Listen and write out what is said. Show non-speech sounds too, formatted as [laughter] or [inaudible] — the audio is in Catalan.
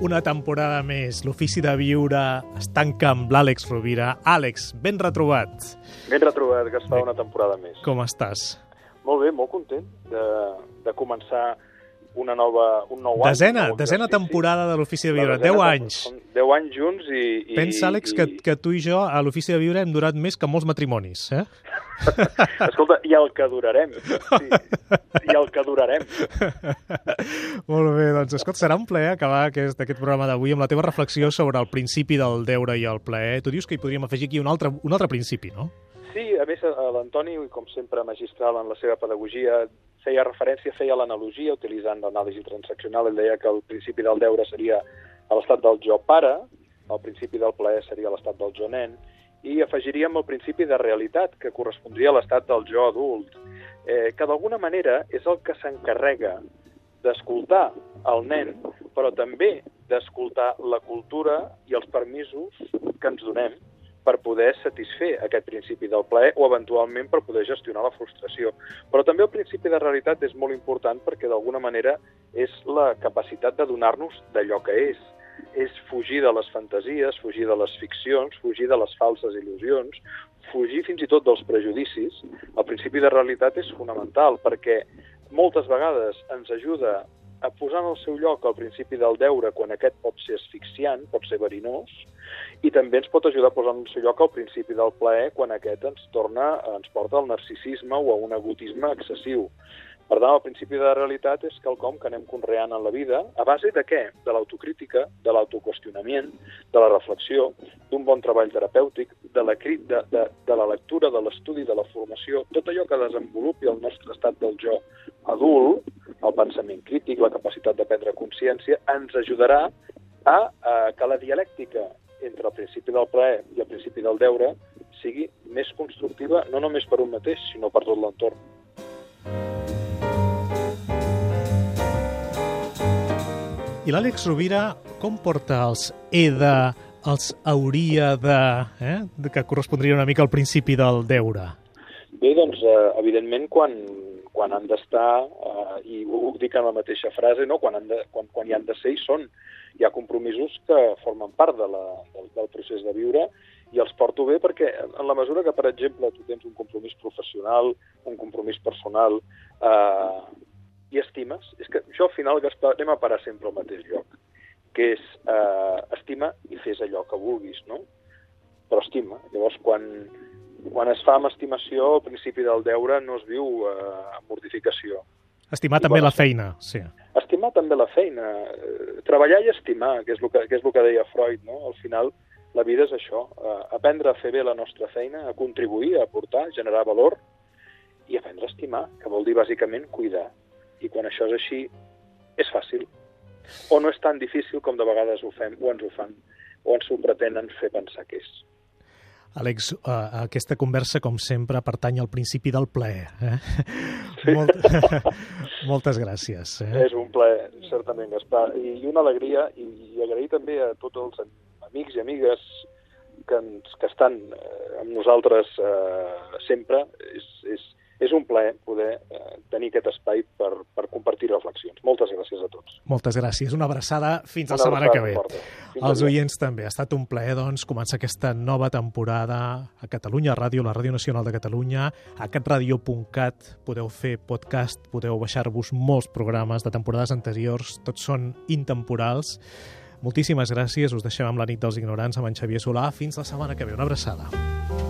Una temporada més. L'Ofici de Viure es tanca amb l'Àlex Rovira. Àlex, ben retrobat. Ben retrobat, que es fa una temporada més. Com estàs? Molt bé, molt content de, de començar una nova, un nou desena, any. Desena temporada de l'Ofici de Viure, 10 anys. 10 anys junts i... i Pensa, Àlex, i... que, que tu i jo a l'Ofici de Viure hem durat més que molts matrimonis, eh? [laughs] [laughs] Escolta, i el que durarem. Sí, I el que durarem. Molt bé, doncs escolta, serà un plaer acabar aquest, aquest programa d'avui amb la teva reflexió sobre el principi del deure i el plaer. Tu dius que hi podríem afegir aquí un altre, un altre principi, no? Sí, a més, l'Antoni, com sempre magistral en la seva pedagogia, feia referència, feia l'analogia utilitzant l'anàlisi transaccional. Ell deia que el principi del deure seria l'estat del jo pare, el principi del plaer seria l'estat del jo nen, i afegiríem el principi de realitat, que correspondria a l'estat del jo adult, eh, que d'alguna manera és el que s'encarrega d'escoltar el nen, però també d'escoltar la cultura i els permisos que ens donem per poder satisfer aquest principi del plaer o eventualment per poder gestionar la frustració. Però també el principi de realitat és molt important perquè d'alguna manera és la capacitat de donar-nos d'allò que és. És fugir de les fantasies, fugir de les ficcions, fugir de les falses il·lusions, fugir fins i tot dels prejudicis. El principi de realitat és fonamental perquè moltes vegades ens ajuda a posar en el seu lloc el principi del deure quan aquest pot ser asfixiant, pot ser verinós, i també ens pot ajudar a posar en el seu lloc el principi del plaer quan aquest ens torna, ens porta al narcisisme o a un egotisme excessiu. Per tant, el principi de realitat és quelcom que anem conreant en la vida a base de què? De l'autocrítica, de l'autoqüestionament, de la reflexió, d'un bon treball terapèutic, de la, de, de, de la lectura, de l'estudi, de la formació, tot allò que desenvolupi el nostre estat del jo adult, el pensament crític, la capacitat de prendre consciència, ens ajudarà a, a que la dialèctica entre el principi del plaer i el principi del deure sigui més constructiva, no només per un mateix, sinó per tot l'entorn. I l'Àlex Rovira com porta els he de, els hauria de, eh? que correspondria una mica al principi del deure? Bé, doncs, eh, evidentment, quan, quan han d'estar, eh, i ho dic en la mateixa frase, no? quan, han de, quan, quan hi han de ser i són. Hi ha compromisos que formen part de la, del, del procés de viure i els porto bé perquè en la mesura que, per exemple, tu tens un compromís professional, un compromís personal, eh, i estimes, és que jo al final, Gaspar, anem a parar sempre al mateix lloc, que és eh, estima i fes allò que vulguis, no? Però estima. Llavors, quan, quan es fa amb estimació, el principi del deure no es viu eh, amb mortificació. Estimar I també la feina, sí. Estimar també la feina. Treballar i estimar, que és el que, que, és el que deia Freud, no? Al final, la vida és això, eh, aprendre a fer bé la nostra feina, a contribuir, a aportar, a generar valor i aprendre a estimar, que vol dir bàsicament cuidar. I quan això és així, és fàcil. O no és tan difícil com de vegades ho fem, o ens ho fan, o ens ho pretenen fer pensar que és. Àlex, uh, aquesta conversa, com sempre, pertany al principi del plaer. Eh? Sí. Molt... [laughs] Moltes gràcies. Eh? És un plaer, certament, Gaspar. I una alegria, i, i agrair també a tots els amics i amigues que, ens, que estan eh, amb nosaltres eh, sempre. És, és, és un plaer poder eh, tenir aquest espai per, per compartir reflexions. Moltes gràcies a tots. Moltes gràcies. Una abraçada fins Una la setmana que ve. Fins Els oients també. Ha estat un plaer, doncs, començar aquesta nova temporada a Catalunya Ràdio, la Ràdio Nacional de Catalunya. A catradio.cat podeu fer podcast, podeu baixar-vos molts programes de temporades anteriors. Tots són intemporals. Moltíssimes gràcies. Us deixem amb la nit dels ignorants amb en Xavier Solà. Fins la setmana que ve. Una abraçada.